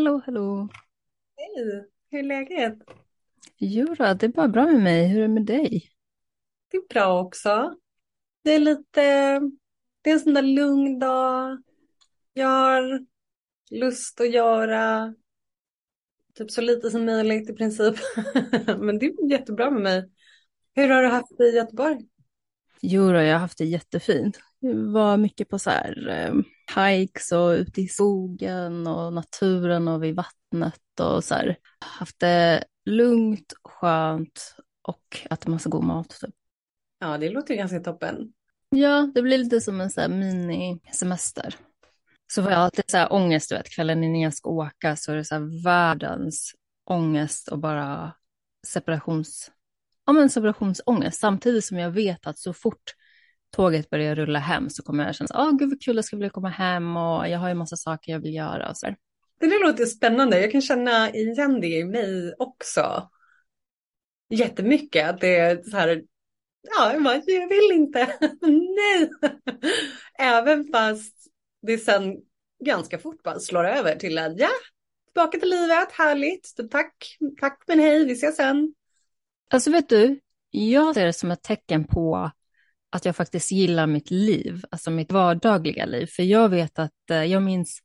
Hallå, hallå. Hej, hur är läget? Jo då, det är bara bra med mig. Hur är det med dig? Det är bra också. Det är lite, det är en sån där lugn dag. Jag har lust att göra typ så lite som möjligt i princip. Men det är jättebra med mig. Hur har du haft det i Göteborg? Jo då, jag har haft det jättefint. Det var mycket på så här eh, hikes och ute i skogen och naturen och vid vattnet och så här. Haft det lugnt, skönt och ätit massa god mat. Typ. Ja, det låter ganska toppen. Ja, det blir lite som en så mini-semester. Så får jag alltid så här ångest, du vet, kvällen innan jag ska åka så är det så världens ångest och bara separations... Ja, men separationsångest. Samtidigt som jag vet att så fort tåget börjar rulla hem så kommer jag känna, åh oh, gud vad kul det ska bli att komma hem och jag har ju massa saker jag vill göra och så där. Det där låter spännande. Jag kan känna igen det i mig också. Jättemycket. Att det är så här, ja, jag, bara, jag vill inte. Nej. Även fast det sen ganska fort bara slår över till att ja, tillbaka till livet, härligt, tack, tack men hej, vi ses sen. Alltså vet du, jag ser det som ett tecken på att jag faktiskt gillar mitt liv, alltså mitt vardagliga liv. För jag vet att, eh, jag minns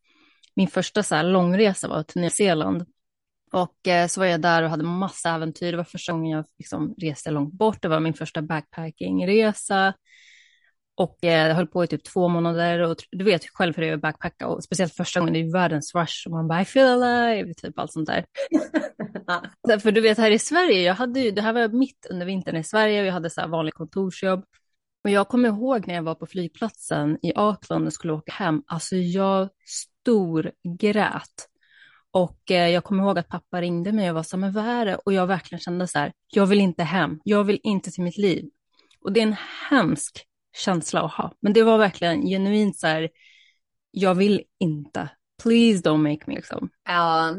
min första så här långresa var till Nya Zeeland. Och eh, så var jag där och hade massa äventyr. Det var första gången jag liksom reste långt bort. Det var min första backpackingresa. Och eh, jag höll på i typ två månader och du vet själv hur det är att backpacka och speciellt första gången det är världens rush och man bara I feel alive, typ allt sånt där. För du vet här i Sverige, jag hade ju, det här var mitt under vintern i Sverige och jag hade så här vanlig kontorsjobb. Och jag kommer ihåg när jag var på flygplatsen i Auckland och skulle åka hem, alltså jag storgrät. Och eh, jag kommer ihåg att pappa ringde mig och var så här, men vad är det? Och jag verkligen kände så här, jag vill inte hem, jag vill inte till mitt liv. Och det är en hemsk känsla att ha. Men det var verkligen genuint så här, jag vill inte. Please don't make me liksom. Ja,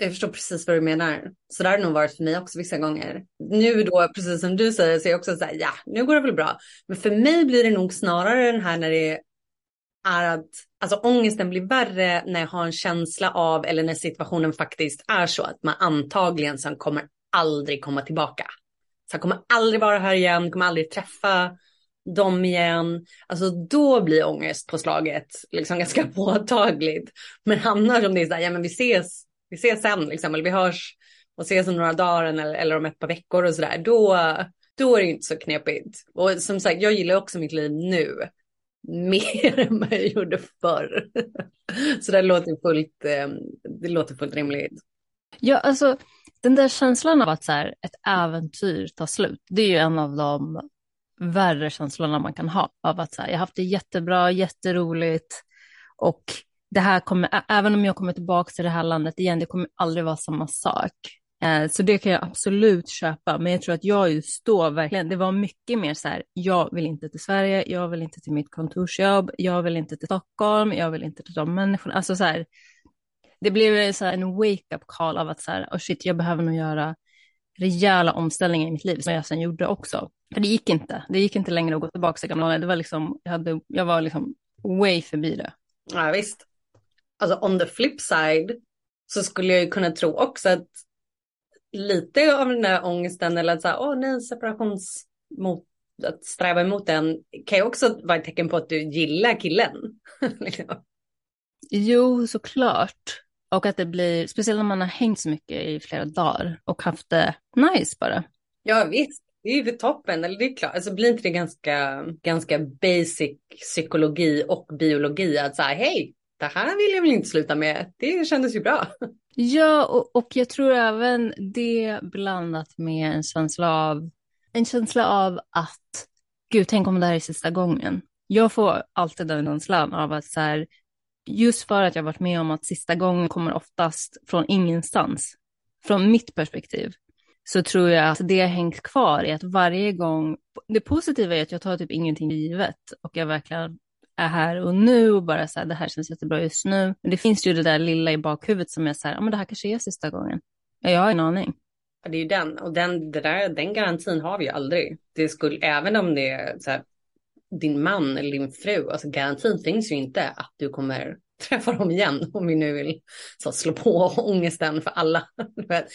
jag förstår precis vad du menar. Så det har det nog varit för mig också vissa gånger. Nu då, precis som du säger, så är jag också så här, ja, nu går det väl bra. Men för mig blir det nog snarare den här när det är att, alltså ångesten blir värre när jag har en känsla av, eller när situationen faktiskt är så att man antagligen sen kommer aldrig komma tillbaka. Så jag kommer aldrig vara här igen, kommer aldrig träffa dem igen. Alltså då blir ångestpåslaget liksom ganska påtagligt. Men annars om det är så här, ja men vi ses, vi ses sen liksom, eller vi hörs och ses om några dagar eller, eller om ett par veckor och sådär. Då, då är det inte så knepigt. Och som sagt, jag gillar också mitt liv nu. Mer än vad jag gjorde förr. Så det låter fullt, ehm, det låter fullt rimligt. Ja, alltså den där känslan av att så här, ett äventyr tar slut, det är ju en av de värre känslorna man kan ha av att så här, jag har haft det jättebra, jätteroligt och det här kommer, även om jag kommer tillbaka till det här landet igen, det kommer aldrig vara samma sak. Eh, så det kan jag absolut köpa, men jag tror att jag just då verkligen, det var mycket mer så här, jag vill inte till Sverige, jag vill inte till mitt kontorsjobb, jag vill inte till Stockholm, jag vill inte till de människorna, alltså så här, det blev så här en wake-up call av att så här, oh shit, jag behöver nog göra rejäla omställningar i mitt liv som jag sen gjorde också. För det gick inte. Det gick inte längre att gå tillbaka till gamla Det var liksom, jag, hade, jag var liksom way förbi det. Ja visst. Alltså on the flip side så skulle jag ju kunna tro också att lite av den där ångesten eller att säga, åh nej, separations mot att sträva emot den kan ju också vara ett tecken på att du gillar killen. Liksom. jo, såklart. Och att det blir, speciellt när man har hängt så mycket i flera dagar och haft det nice bara. Ja visst, det är ju toppen. Eller det är klart, alltså blir inte det ganska, ganska basic psykologi och biologi att säga hej, det här vill jag väl inte sluta med. Det kändes ju bra. Ja, och, och jag tror även det blandat med en känsla av, en känsla av att, gud, tänk om det här är sista gången. Jag får alltid den känslan av att så här, just för att jag varit med om att sista gången kommer oftast från ingenstans, från mitt perspektiv, så tror jag att det har hängt kvar i att varje gång, det positiva är att jag tar typ ingenting givet och jag verkligen är här och nu och bara så här, det här känns jättebra just nu. Men det finns ju det där lilla i bakhuvudet som är så här, ja men det här kanske är sista gången. Ja, jag har en aning. Ja, det är ju den och den, det där, den garantin har vi ju aldrig. Det skulle, även om det är så här, din man eller din fru, alltså garantin finns ju inte att du kommer träffa dem igen om vi nu vill så, slå på ångesten för alla.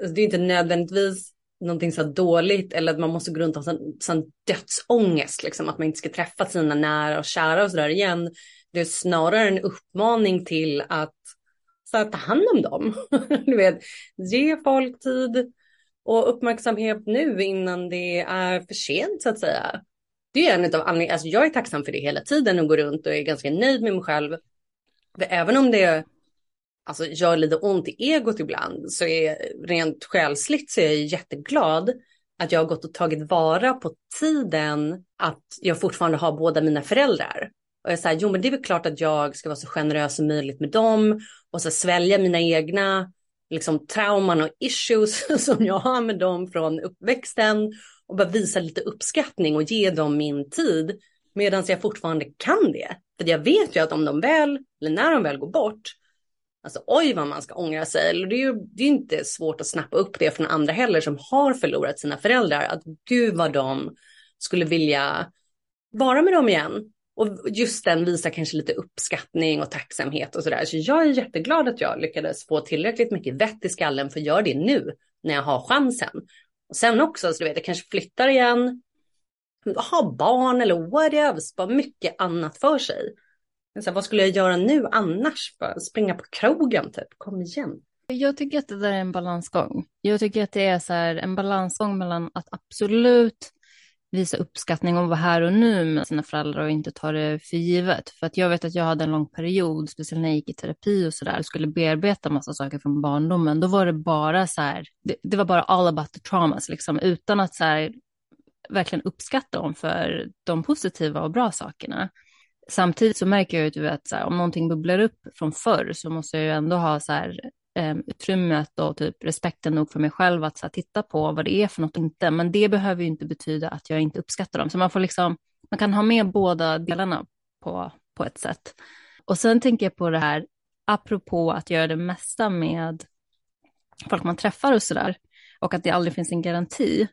Alltså, det är inte nödvändigtvis någonting så dåligt eller att man måste gå runt och ha sån, sån dödsångest, liksom, att man inte ska träffa sina nära och kära och sådär igen. Det är snarare en uppmaning till att så här, ta hand om dem. du vet, ge folk tid och uppmärksamhet nu innan det är för sent så att säga. Det är en av anledningarna, alltså jag är tacksam för det hela tiden och går runt och är ganska nöjd med mig själv. För även om det alltså, gör lite ont i egot ibland så är rent själsligt så är jag jätteglad att jag har gått och tagit vara på tiden att jag fortfarande har båda mina föräldrar. Och jag säger, jo men det är väl klart att jag ska vara så generös som möjligt med dem och så svälja mina egna liksom, trauman och issues som jag har med dem från uppväxten och bara visa lite uppskattning och ge dem min tid medan jag fortfarande kan det. För jag vet ju att om de väl, eller när de väl går bort, alltså oj vad man ska ångra sig. Det är ju det är inte svårt att snappa upp det från andra heller som har förlorat sina föräldrar. Att gud vad de skulle vilja vara med dem igen. Och just den visar kanske lite uppskattning och tacksamhet och sådär. Så jag är jätteglad att jag lyckades få tillräckligt mycket vett i skallen för att göra det nu när jag har chansen. Och sen också, så du vet, jag kanske flyttar igen, har barn eller whatever, bara mycket annat för sig. Så här, vad skulle jag göra nu annars? Bara springa på krogen typ, kom igen. Jag tycker att det där är en balansgång. Jag tycker att det är så här, en balansgång mellan att absolut visa uppskattning och vara här och nu med sina föräldrar och inte ta det för givet. För att jag vet att jag hade en lång period, speciellt när jag gick i terapi och sådär, skulle bearbeta massa saker från barndomen. Då var det bara så här, det, det var bara all about the traumas, liksom, utan att så här, verkligen uppskatta dem för de positiva och bra sakerna. Samtidigt så märker jag ju att så här, om någonting bubblar upp från förr så måste jag ju ändå ha så här, ehm, utrymmet och typ respekten nog för mig själv att så här, titta på vad det är för något och inte. Men det behöver ju inte betyda att jag inte uppskattar dem. Så man får liksom, man kan ha med båda delarna på, på ett sätt. Och sen tänker jag på det här, apropå att göra det mesta med folk man träffar och sådär, och att det aldrig finns en garanti.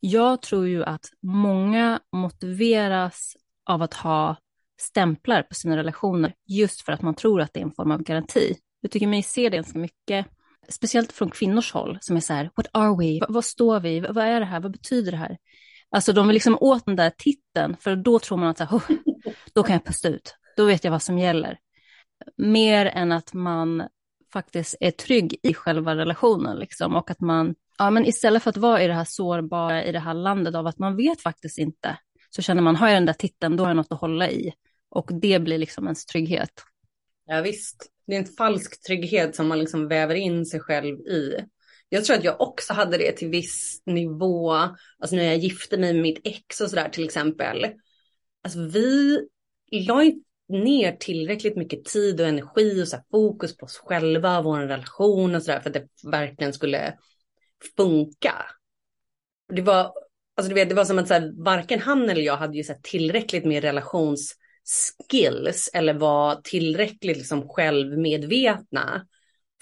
Jag tror ju att många motiveras av att ha stämplar på sina relationer just för att man tror att det är en form av garanti. Jag tycker mig se det ganska mycket, speciellt från kvinnors håll, som är så här, what are we? Vad, står vi? Vad är det här? Vad betyder det här? Alltså de vill liksom åt den där titeln, för då tror man att så här, oh, då kan jag pusta ut. Då vet jag vad som gäller. Mer än att man faktiskt är trygg i själva relationen liksom, och att man, ja men istället för att vara i det här sårbara i det här landet av att man vet faktiskt inte, så känner man, har jag den där titeln, då har jag något att hålla i. Och det blir liksom ens trygghet. Ja visst, det är en falsk trygghet som man liksom väver in sig själv i. Jag tror att jag också hade det till viss nivå, alltså när jag gifte mig med mitt ex och sådär till exempel. Alltså vi la inte ner tillräckligt mycket tid och energi och så fokus på oss själva, vår relation och sådär för att det verkligen skulle funka. Det var, alltså du vet, det var som att så här, varken han eller jag hade ju så tillräckligt med relations skills eller var tillräckligt liksom självmedvetna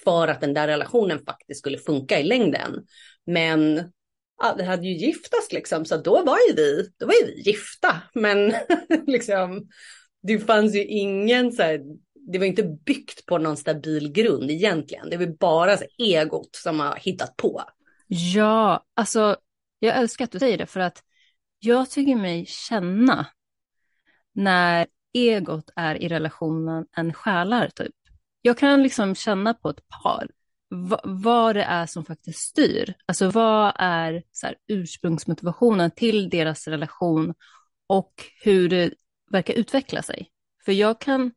för att den där relationen faktiskt skulle funka i längden. Men ja, det hade ju giftast liksom, så då var ju vi, då var ju vi gifta. Men liksom, det fanns ju ingen så här, det var inte byggt på någon stabil grund egentligen. Det var bara så här, egot som har hittat på. Ja, alltså jag älskar att du säger det för att jag tycker mig känna när egot är i relationen än själar typ. Jag kan liksom känna på ett par vad det är som faktiskt styr. Alltså vad är så här, ursprungsmotivationen till deras relation och hur det verkar utveckla sig. För jag kan,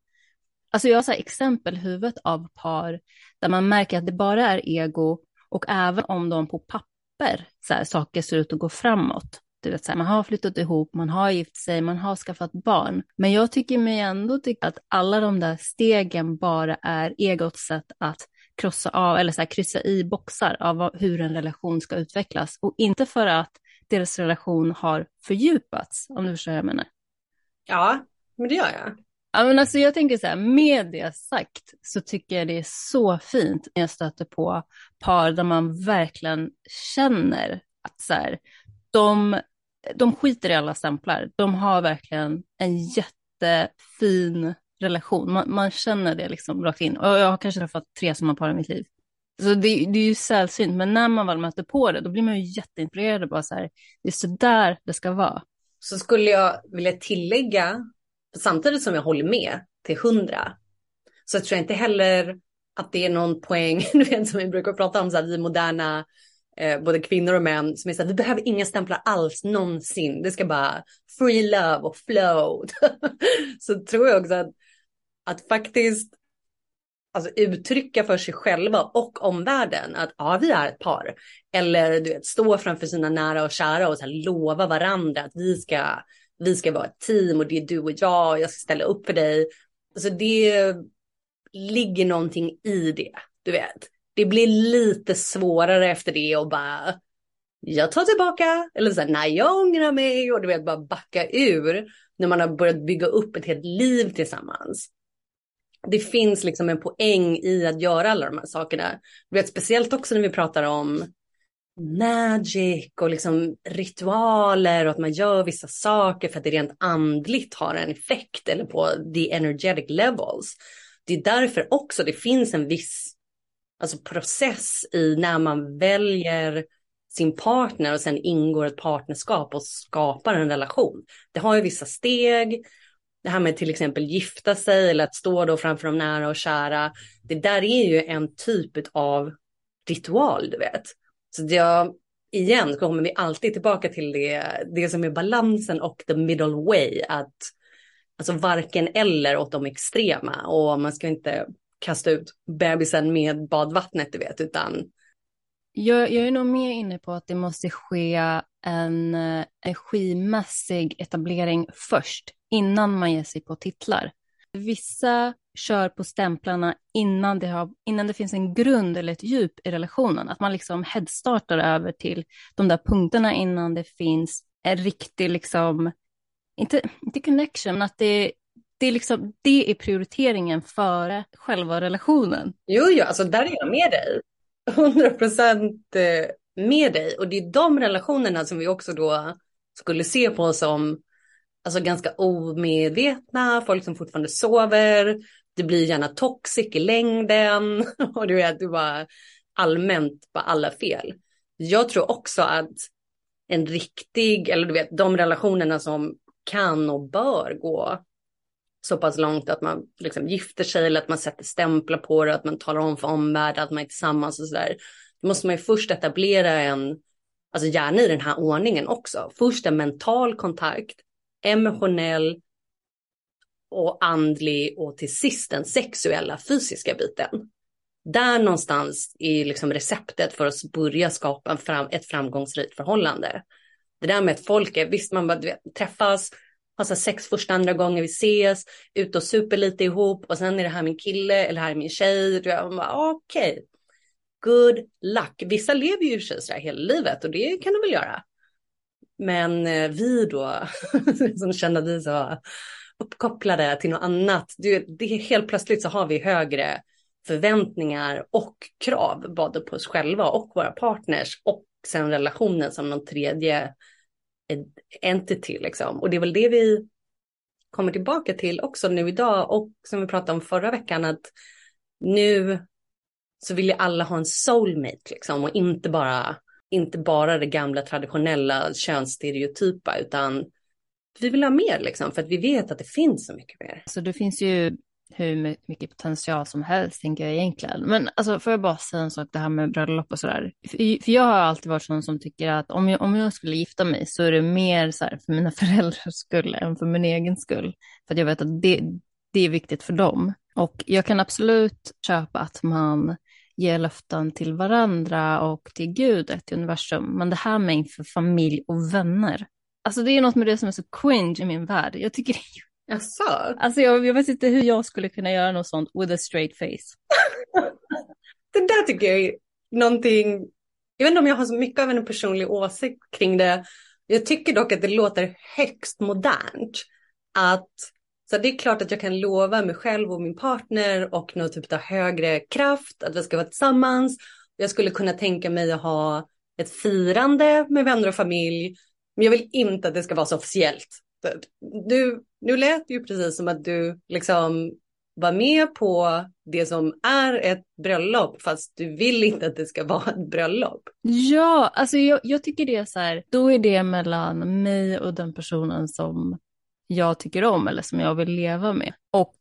alltså jag har så exempel huvudet av par där man märker att det bara är ego och även om de på papper så här, saker ser ut att gå framåt du vet, så här, man har flyttat ihop, man har gift sig, man har skaffat barn. Men jag tycker mig ändå tycka att alla de där stegen bara är egots sätt att krossa av eller så här, kryssa i boxar av hur en relation ska utvecklas och inte för att deras relation har fördjupats, om du förstår vad jag menar. Ja, men det gör jag. Ja, men alltså jag tänker så här, med det sagt så tycker jag det är så fint när jag stöter på par där man verkligen känner att så här, de de skiter i alla stämplar. De har verkligen en jättefin relation. Man, man, känner det liksom rakt in. Och jag har kanske träffat tre sådana par i mitt liv. Så det, det, är ju sällsynt, men när man väl möter på det, då blir man ju jätteinspirerad och bara så här, det är så där det ska vara. Så skulle jag vilja tillägga, samtidigt som jag håller med till hundra, så tror jag inte heller att det är någon poäng, du vet som vi brukar prata om, så här, vi moderna eh, både kvinnor och män som är så här, vi behöver inga stämplar alls någonsin. Det ska bara free love och flow. så tror jag också att, att faktiskt alltså, uttrycka för sig själva och omvärlden att ja, vi är ett par. Eller du vet, stå framför sina nära och kära och så här, lova varandra att vi ska, vi ska vara ett team och det är du och jag och jag ska ställa upp för dig. Alltså det ligger någonting i det, du vet det blir lite svårare efter det och bara jag tar tillbaka eller så här, nej jag ångrar mig och du vet bara backa ur när man har börjat bygga upp ett helt liv tillsammans. Det finns liksom en poäng i att göra alla de här sakerna. Du vet, speciellt också när vi pratar om magic och liksom ritualer och att man gör vissa saker för att det rent andligt har en effekt eller på the energetic levels. Det är därför också det finns en viss alltså process i när man väljer sin partner och sen ingår ett partnerskap och skapar en relation. Det har ju vissa steg. Det här med till exempel gifta sig eller att stå då framför de nära och kära. Det där är ju en typ av ritual, du vet. Så jag, igen kommer vi alltid tillbaka till det, det som är balansen och the middle way. Att alltså varken eller åt de extrema och man ska inte kasta ut bebisen med badvattnet, du vet, utan... Jag, jag är nog mer inne på att det måste ske en eh, energimässig etablering först, innan man ger sig på titlar. Vissa kör på stämplarna innan det, har, innan det finns en grund eller ett djup i relationen. Att man liksom headstartar över till de där punkterna innan det finns en riktig, liksom, inte, inte connection, men att det det är, liksom, det är prioriteringen före själva relationen. Jo, jo, alltså där är jag med dig. 100 procent eh, med dig. Och det är de relationerna som vi också då skulle se på som alltså ganska omedvetna, folk som fortfarande sover. Det blir gärna toxic i längden och du vet, du bara allmänt på alla fel. Jag tror också att en riktig, eller du vet, de relationerna som kan och bör gå så pass långt att man liksom gifter sig eller att man sätter stämplar på det, att man talar om för omvärlden att man är tillsammans och sådär. Då måste man ju först etablera en, alltså gärna i den här ordningen också, först en mental kontakt, emotionell och andlig och till sist den sexuella fysiska biten. Där någonstans är liksom receptet för att börja skapa en fram, ett framgångsrikt förhållande. Det där med att folk är, visst man bara vet, träffas, har så sex första andra gånger vi ses, ut och super lite ihop och sen är det här min kille eller här är min tjej. Okej, okay. good luck. Vissa lever ju i sig så hela livet och det kan de väl göra. Men eh, vi då, som känner vi så uppkopplade till något annat, det, det helt plötsligt så har vi högre förväntningar och krav både på oss själva och våra partners och sen relationen som någon tredje entity liksom. Och det är väl det vi kommer tillbaka till också nu idag och som vi pratade om förra veckan att nu så vill ju alla ha en soulmate liksom och inte bara, inte bara det gamla traditionella könsstereotypa utan vi vill ha mer liksom för att vi vet att det finns så mycket mer. Så det finns ju hur mycket potential som helst, tänker jag egentligen. Men alltså, får jag bara säga en sak, det här med bröllop och sådär. För jag har alltid varit sån som tycker att om jag, om jag skulle gifta mig så är det mer så här för mina föräldrars skull än för min egen skull. För att jag vet att det, det är viktigt för dem. Och jag kan absolut köpa att man ger löften till varandra och till Gud, till universum. Men det här med inför familj och vänner. Alltså det är något med det som är så cringe i min värld. Jag tycker det är Jaså? Alltså jag, jag vet inte hur jag skulle kunna göra något sånt with a straight face. det där tycker jag är någonting, jag vet inte om jag har så mycket av en personlig åsikt kring det. Jag tycker dock att det låter högst modernt. Att så det är klart att jag kan lova mig själv och min partner och någon typ av högre kraft att vi ska vara tillsammans. Jag skulle kunna tänka mig att ha ett firande med vänner och familj. Men jag vill inte att det ska vara så officiellt du, nu lät det ju precis som att du liksom var med på det som är ett bröllop fast du vill inte att det ska vara ett bröllop. Ja, alltså jag, jag tycker det är så här, då är det mellan mig och den personen som jag tycker om eller som jag vill leva med. Och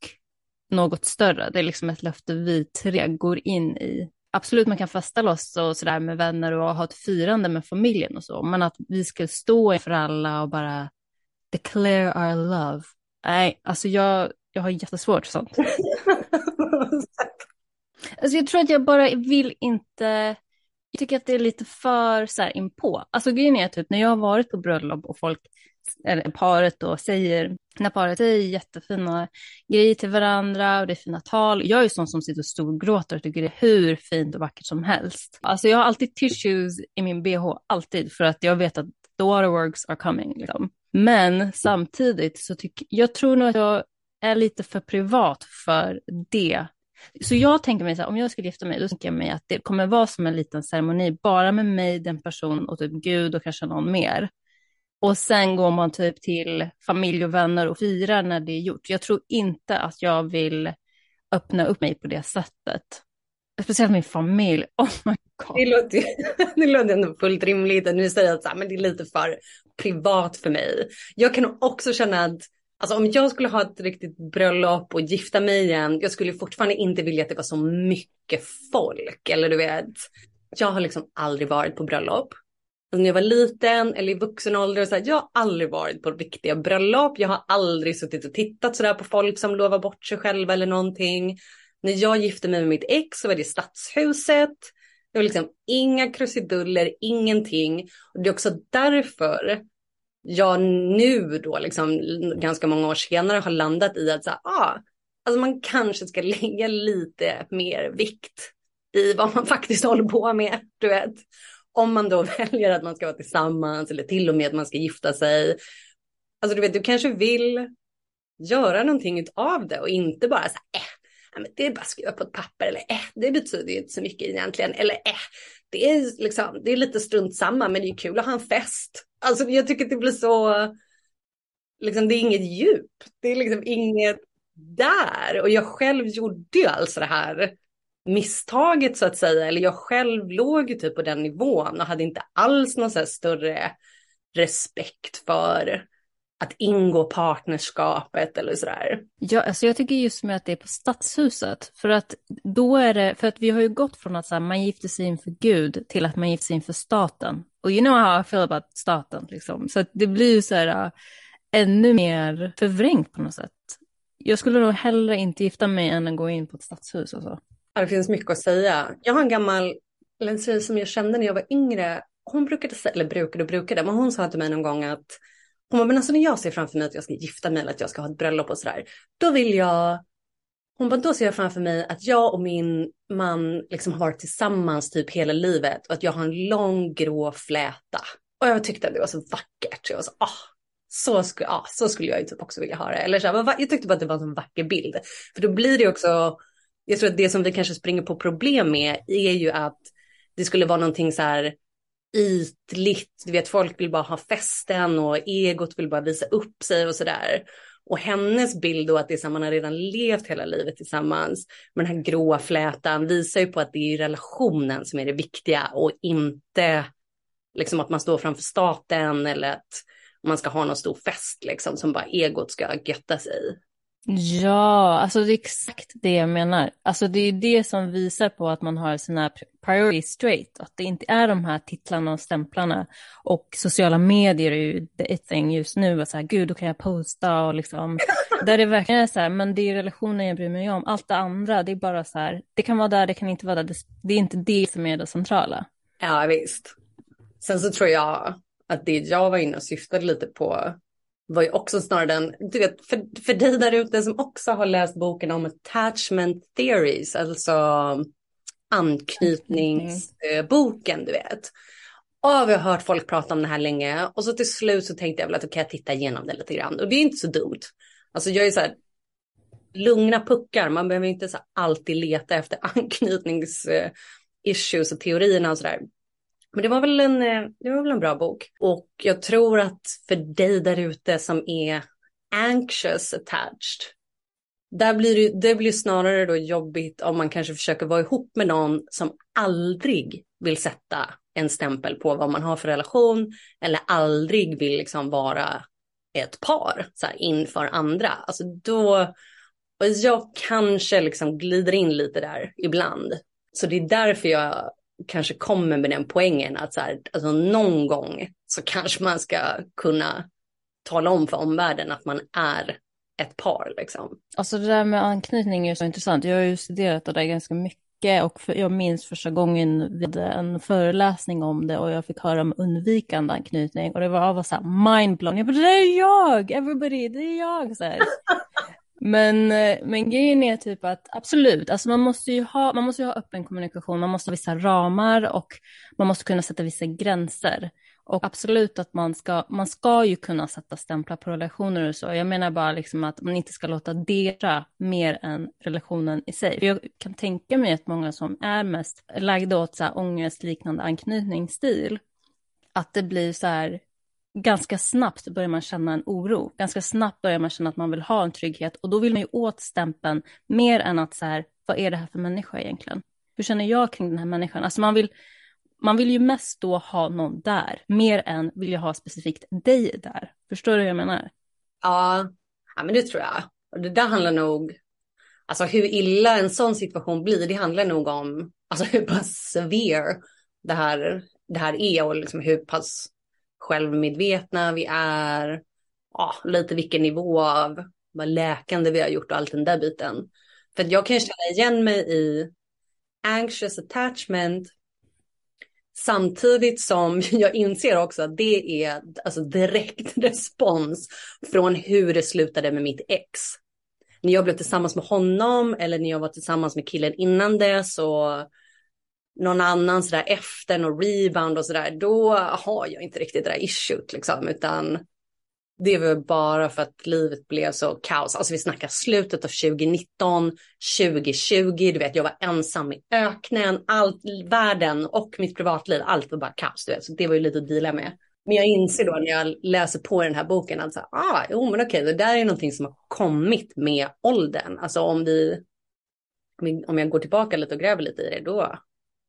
något större, det är liksom ett löfte vi tre går in i. Absolut, man kan festa loss och sådär med vänner och ha ett firande med familjen och så, men att vi ska stå inför alla och bara declare our love. Nej, alltså jag, jag har jättesvårt för sånt. alltså jag tror att jag bara vill inte, jag tycker att det är lite för så här inpå. Alltså grejen är typ när jag har varit på bröllop och folk, eller paret då säger, när paret säger jättefina grejer till varandra och det är fina tal. Jag är sån som sitter och storgråter och tycker det är hur fint och vackert som helst. Alltså jag har alltid tissues i min bh, alltid, för att jag vet att the waterworks are coming. Liksom. Men samtidigt så tycker jag tror nog att jag är lite för privat för det. Så jag tänker mig så här, om jag skulle gifta mig, då tänker jag mig att det kommer vara som en liten ceremoni, bara med mig, den personen och typ Gud och kanske någon mer. Och sen går man typ till familj och vänner och firar när det är gjort. Jag tror inte att jag vill öppna upp mig på det sättet. Speciellt min familj. Oh my God. Det låter, det låter ändå fullt rimligt att nu säger att så här, men det är lite för privat för mig. Jag kan också känna att Alltså om jag skulle ha ett riktigt bröllop och gifta mig igen, jag skulle fortfarande inte vilja att det var så mycket folk. Eller du vet, jag har liksom aldrig varit på bröllop. Alltså när jag var liten eller i vuxen ålder, så här, jag har aldrig varit på riktiga bröllop. Jag har aldrig suttit och tittat sådär på folk som lovar bort sig själva eller någonting. När jag gifte mig med mitt ex så var det stadshuset. Det var liksom inga krusiduller, ingenting. Och det är också därför jag nu då liksom ganska många år senare har landat i att så här, ah, alltså man kanske ska lägga lite mer vikt i vad man faktiskt håller på med, du vet. Om man då väljer att man ska vara tillsammans eller till och med att man ska gifta sig. Alltså du vet, du kanske vill göra någonting av det och inte bara så här, eh, det är bara att skriva på ett papper eller eh, det betyder ju inte så mycket egentligen. Eller eh, det är, liksom, det är lite strunt samma men det är kul att ha en fest. Alltså jag tycker att det blir så, liksom det är inget djup. Det är liksom inget där. Och jag själv gjorde ju alltså det här misstaget så att säga. Eller jag själv låg ju typ på den nivån och hade inte alls någon så här större respekt för att ingå partnerskapet eller sådär. Ja, alltså jag tycker just med att det är på stadshuset, för att då är det, för att vi har ju gått från att så här, man gifter sig inför Gud till att man gifter sig inför staten. Och you know how I feel about staten, liksom. Så det blir ju så här uh, ännu mer förvrängt på något sätt. Jag skulle nog hellre inte gifta mig än att gå in på ett stadshus och så. Ja, det finns mycket att säga. Jag har en gammal, eller en tjej som jag kände när jag var yngre, hon brukade säga, eller brukade och brukade, men hon sa till mig någon gång att hon bara, men alltså när jag ser framför mig att jag ska gifta mig eller att jag ska ha ett bröllop och sådär, då vill jag hon bara, då ser jag framför mig att jag och min man liksom har varit tillsammans typ hela livet och att jag har en lång grå fläta. Och jag tyckte att det var så vackert. Så jag var så, ah, så, sku, ah, så skulle jag ju typ också vilja ha det. Eller så här, jag tyckte bara att det var en sån vacker bild. För då blir det också, jag tror att det som vi kanske springer på problem med är ju att det skulle vara någonting så här ytligt, du vet folk vill bara ha festen och egot vill bara visa upp sig och sådär. Och hennes bild då att det är som man har redan levt hela livet tillsammans med den här gråa flätan visar ju på att det är relationen som är det viktiga och inte liksom att man står framför staten eller att man ska ha någon stor fest liksom som bara egot ska götta sig i. Ja, alltså det är exakt det jag menar. Alltså det är det som visar på att man har sina priorities straight. Att det inte är de här titlarna och stämplarna. Och sociala medier är ju the thing just nu. Och så här, gud, då kan jag posta och liksom. där det verkligen är så här, men det är relationen jag bryr mig om. Allt det andra, det är bara så här, det kan vara där, det kan inte vara där. Det är inte det som är det centrala. Ja, visst. Sen så tror jag att det jag var inne och syftade lite på var ju också snarare den, du vet, för, för dig där ute som också har läst boken om attachment theories, alltså anknytningsboken, du vet. Och vi har hört folk prata om det här länge och så till slut så tänkte jag väl att då kan jag titta igenom det lite grann och det är inte så dumt. Alltså jag är så här, lugna puckar, man behöver inte så alltid leta efter anknytningsissues eh, och teorierna och så där. Men det var, väl en, eh, det var väl en bra bok. Och jag tror att för dig där ute som är anxious attached, där blir det, det blir snarare då jobbigt om man kanske försöker vara ihop med någon som aldrig vill sätta en stämpel på vad man har för relation eller aldrig vill liksom vara ett par så här, inför andra. Alltså då, och jag kanske liksom glider in lite där ibland. Så det är därför jag kanske kommer med den poängen att så här, alltså någon gång så kanske man ska kunna tala om för omvärlden att man är ett par. Liksom. Alltså det där med anknytning är så intressant. Jag har ju studerat det där ganska mycket och för, jag minns första gången vi hade en föreläsning om det och jag fick höra om undvikande anknytning och det var, var så här mindblown. Jag bara, det är jag, everybody, det är jag. Så här. Men, eh, men grejen är typ att absolut, alltså man måste ju ha, man måste ju ha öppen kommunikation, man måste ha vissa ramar och man måste kunna sätta vissa gränser. Och absolut att man ska, man ska ju kunna sätta stämplar på relationer och så. Jag menar bara liksom att man inte ska låta det mer än relationen i sig. Jag kan tänka mig att många som är mest lagda åt så här ångestliknande anknytningsstil, att det blir så här, ganska snabbt börjar man känna en oro. Ganska snabbt börjar man känna att man vill ha en trygghet och då vill man ju åt stämpeln mer än att så här, vad är det här för människa egentligen? Hur känner jag kring den här människan? Alltså man vill, man vill ju mest då ha någon där, mer än vill jag ha specifikt dig där. Förstår du hur jag menar? Ja, ja men det tror jag. Och det där handlar nog, alltså hur illa en sån situation blir, det handlar nog om alltså hur pass severe det här, det här är och liksom hur pass självmedvetna vi är, ja, lite vilken nivå av vad läkande vi har gjort och allt den där biten. För jag kan känna igen mig i anxious attachment Samtidigt som jag inser också att det är alltså direkt respons från hur det slutade med mitt ex. När jag blev tillsammans med honom eller när jag var tillsammans med killen innan det så någon annan sådär efter, någon rebound och sådär, då har jag inte riktigt det där issuet liksom, utan det var bara för att livet blev så kaos. Alltså vi snackar slutet av 2019, 2020, du vet jag var ensam i öknen, allt, världen och mitt privatliv, allt var bara kaos, du vet. Så det var ju lite att deala med. Men jag inser då när jag läser på den här boken att så, ah, jo men okej, det där är någonting som har kommit med åldern. Alltså om vi, om jag går tillbaka lite och gräver lite i det, då,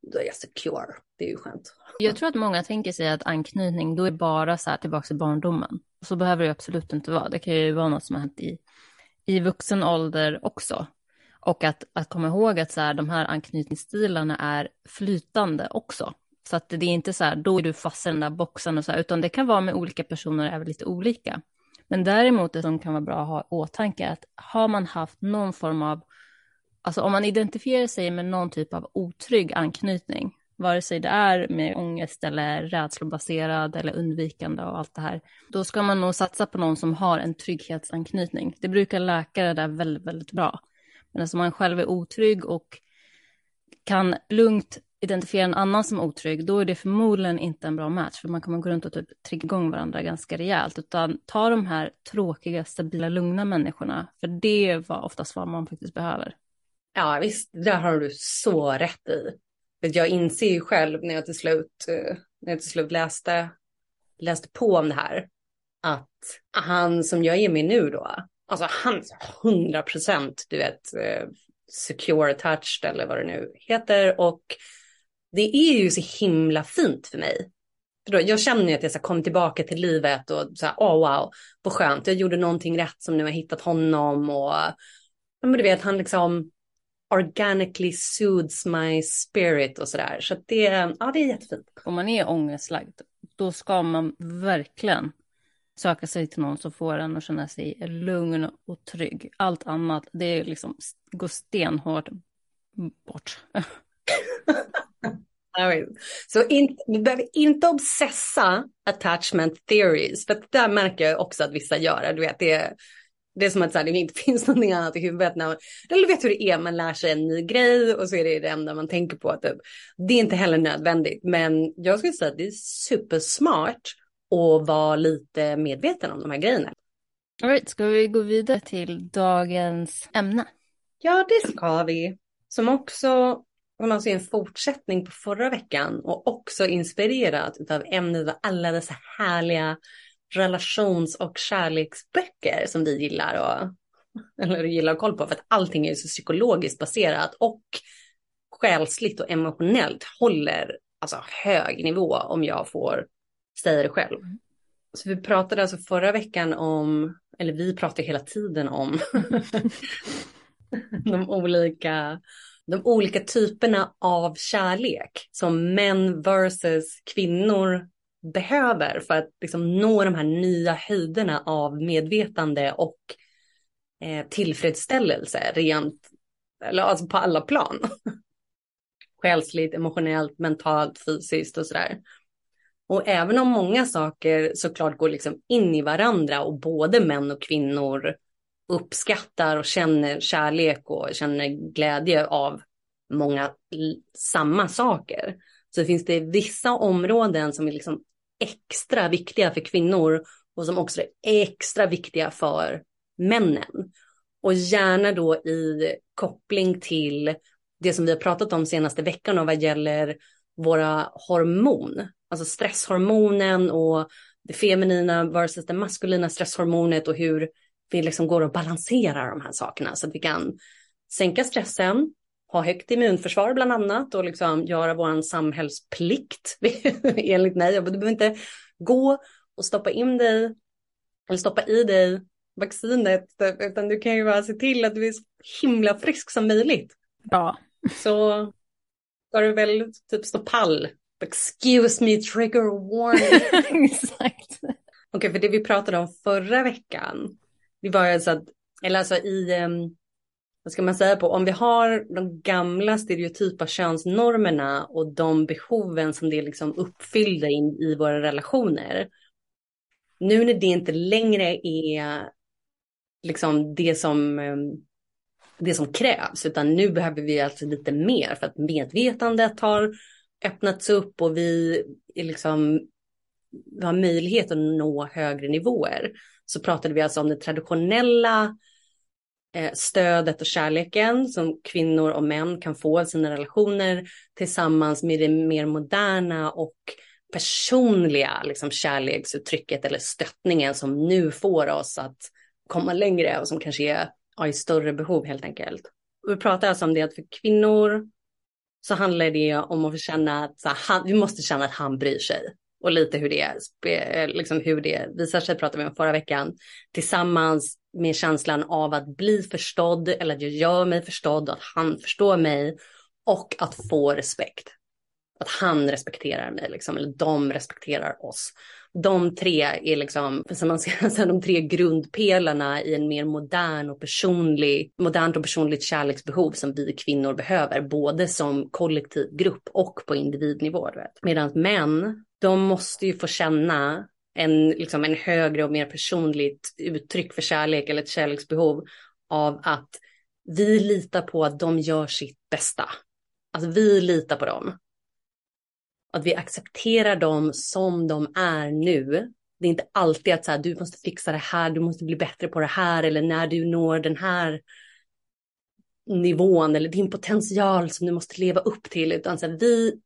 då är jag secure. Det är ju skönt. Jag tror att många tänker sig att anknytning, då är bara så här tillbaka till barndomen. Så behöver det absolut inte vara. Det kan ju vara något som har hänt i, i vuxen ålder också. Och att, att komma ihåg att så här, de här anknytningsstilarna är flytande också. Så att det är inte så här, då är du fast i den där boxen och så här, utan det kan vara med olika personer även lite olika. Men däremot det som kan vara bra att ha i åtanke är att har man haft någon form av, alltså om man identifierar sig med någon typ av otrygg anknytning, vare sig det är med ångest eller rädslobaserad eller undvikande och allt det här, då ska man nog satsa på någon som har en trygghetsanknytning. Det brukar läkare där väldigt, väldigt bra. Men alltså man själv är otrygg och kan lugnt identifiera en annan som otrygg, då är det förmodligen inte en bra match, för man kommer gå runt och typ trigga igång varandra ganska rejält, utan ta de här tråkiga, stabila, lugna människorna, för det var oftast vad man faktiskt behöver. Ja, visst, det har du så rätt i. Jag inser ju själv när jag till slut, eh, när jag till slut läste, läste på om det här, att han som jag är med nu då, alltså han 100 procent, du vet, eh, secure attached eller vad det nu heter och det är ju så himla fint för mig. För då, jag känner ju att jag så kom tillbaka till livet och så här, oh wow, vad skönt, jag gjorde någonting rätt som nu har hittat honom och men du vet, han liksom organically soothes my spirit och sådär. Så att det, ja, det är jättefint. Om man är ångestlagd, då ska man verkligen söka sig till någon som får en att känna sig lugn och trygg. Allt annat, det är liksom, går stenhårt bort. Så in, vi behöver inte obsessa attachment theories, för det där märker jag också att vissa gör. Du vet, det, det är som att så här, det inte finns någonting annat i huvudet. När man, eller vet hur det är, man lär sig en ny grej och så är det det enda man tänker på. Typ. Det är inte heller nödvändigt, men jag skulle säga att det är supersmart att vara lite medveten om de här grejerna. All right, ska vi gå vidare till dagens ämne? Ja, det ska vi. Som också som alltså är en fortsättning på förra veckan och också inspirerat av ämnet av alla dessa härliga relations och kärleksböcker som vi gillar och eller gillar att koll på för att allting är så psykologiskt baserat och själsligt och emotionellt håller alltså hög nivå om jag får säga det själv. Så vi pratade alltså förra veckan om, eller vi pratar hela tiden om de olika de olika typerna av kärlek som män versus kvinnor behöver för att liksom nå de här nya höjderna av medvetande och eh, tillfredsställelse rent, eller alltså på alla plan. Själsligt, emotionellt, mentalt, fysiskt och sådär. Och även om många saker såklart går liksom in i varandra och både män och kvinnor uppskattar och känner kärlek och känner glädje av många samma saker. Så finns det vissa områden som är liksom extra viktiga för kvinnor och som också är extra viktiga för männen. Och gärna då i koppling till det som vi har pratat om senaste veckan och vad gäller våra hormon, alltså stresshormonen och det feminina versus det maskulina stresshormonet och hur vi liksom går och balanserar de här sakerna så att vi kan sänka stressen, ha högt immunförsvar bland annat och liksom göra vår samhällsplikt enligt mig. Du behöver inte gå och stoppa in dig eller stoppa i dig vaccinet utan du kan ju bara se till att du är så himla frisk som möjligt. Ja. Så ska du väl typ stå pall. Excuse me, trigger warning. Exakt. Okej, okay, för det vi pratade om förra veckan, det var alltså att, eller alltså i, um, vad ska man säga på, om vi har de gamla stereotypa könsnormerna och de behoven som det liksom uppfyllde in i våra relationer. Nu när det inte längre är liksom det som, ehm, det som krävs, utan nu behöver vi alltså lite mer för att medvetandet har öppnats upp och vi är liksom vi har möjlighet att nå högre nivåer. Så pratade vi alltså om det traditionella Eh, stödet och kärleken som kvinnor och män kan få av sina relationer tillsammans med det mer moderna och personliga liksom, kärleksuttrycket eller stöttningen som nu får oss att komma längre och som kanske är ja, i större behov helt enkelt. Och vi pratar alltså om det att för kvinnor så handlar det om att känna att här, han, vi måste känna att han bryr sig. Och lite hur det, eh, liksom hur det visar sig, pratade vi om förra veckan. Tillsammans med känslan av att bli förstådd eller att jag gör mig förstådd, Och att han förstår mig och att få respekt. Att han respekterar mig, liksom, eller de respekterar oss. De tre är liksom, som man säger, alltså de tre grundpelarna i en mer modern och personlig, modernt och personligt kärleksbehov som vi kvinnor behöver, både som kollektiv grupp och på individnivå. Medan män, de måste ju få känna en, liksom en högre och mer personligt uttryck för kärlek eller ett kärleksbehov av att vi litar på att de gör sitt bästa. Alltså vi litar på dem. Att vi accepterar dem som de är nu. Det är inte alltid att så här, du måste fixa det här, du måste bli bättre på det här eller när du når den här nivån eller din potential som du måste leva upp till. Utan så här, vi,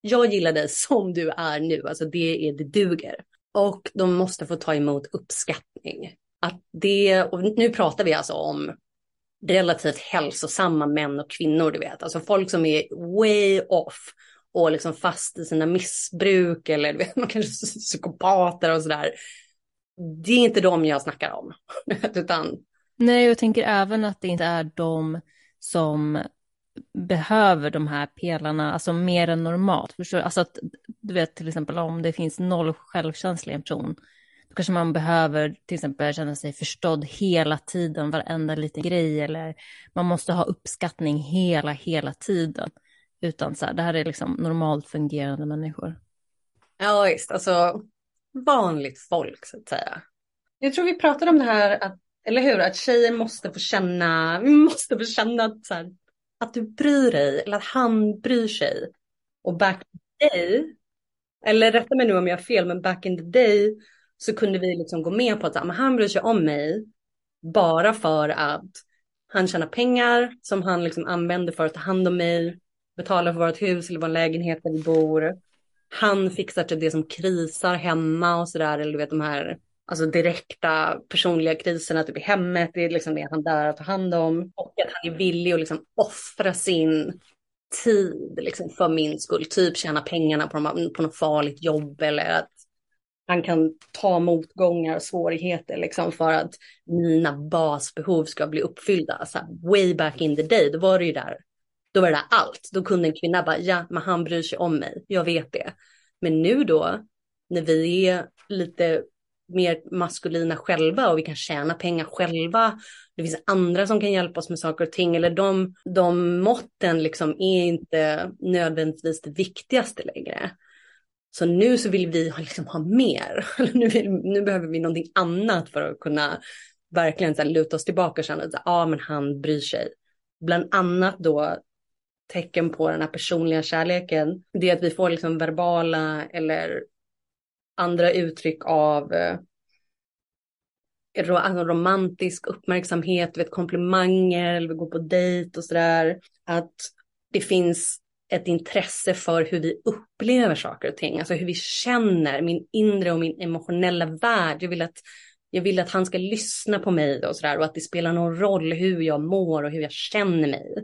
jag gillar dig som du är nu, alltså det är det duger. Och de måste få ta emot uppskattning. Att det, och nu pratar vi alltså om relativt hälsosamma män och kvinnor, du vet. Alltså folk som är way off och liksom fast i sina missbruk eller vet, man kanske psykopater och sådär. Det är inte de jag snackar om. Utan... Nej, jag tänker även att det inte är de som behöver de här pelarna, alltså mer än normalt. Förstår du? Alltså att, du vet till exempel om det finns noll självkänsla i en person, då kanske man behöver till exempel känna sig förstådd hela tiden, varenda liten grej, eller man måste ha uppskattning hela, hela tiden. Utan så här, det här är liksom normalt fungerande människor. Ja, visst, alltså vanligt folk så att säga. Jag tror vi pratade om det här, att, eller hur, att tjejer måste få känna, måste få känna att så här, att du bryr dig eller att han bryr sig. Och back in the day, eller rätta mig nu om jag har fel, men back in the day så kunde vi liksom gå med på att men han bryr sig om mig bara för att han tjänar pengar som han liksom använder för att ta hand om mig. betalar för vårt hus eller vår lägenhet där vi bor. Han fixar typ det som krisar hemma och sådär, eller du vet de här alltså direkta personliga kriserna typ i hemmet, det är liksom det han där att ta hand om. Och att han är villig att liksom offra sin tid liksom för min skull, typ tjäna pengarna på, på något farligt jobb eller att han kan ta motgångar och svårigheter liksom för att mina basbehov ska bli uppfyllda. Så här, way back in the day, då var det ju där, då var det där allt. Då kunde en kvinna bara, ja, men han bryr sig om mig, jag vet det. Men nu då, när vi är lite mer maskulina själva och vi kan tjäna pengar själva. Det finns andra som kan hjälpa oss med saker och ting. Eller de, de måtten liksom är inte nödvändigtvis det viktigaste längre. Så nu så vill vi liksom ha mer. nu, vill, nu behöver vi någonting annat för att kunna verkligen så här, luta oss tillbaka och känna att ah, men han bryr sig. Bland annat då tecken på den här personliga kärleken. Det är att vi får liksom verbala eller andra uttryck av eh, alltså romantisk uppmärksamhet, vet, komplimanger, eller vi går på dejt och sådär. Att det finns ett intresse för hur vi upplever saker och ting, alltså hur vi känner, min inre och min emotionella värld. Jag vill att, jag vill att han ska lyssna på mig och sådär och att det spelar någon roll hur jag mår och hur jag känner mig.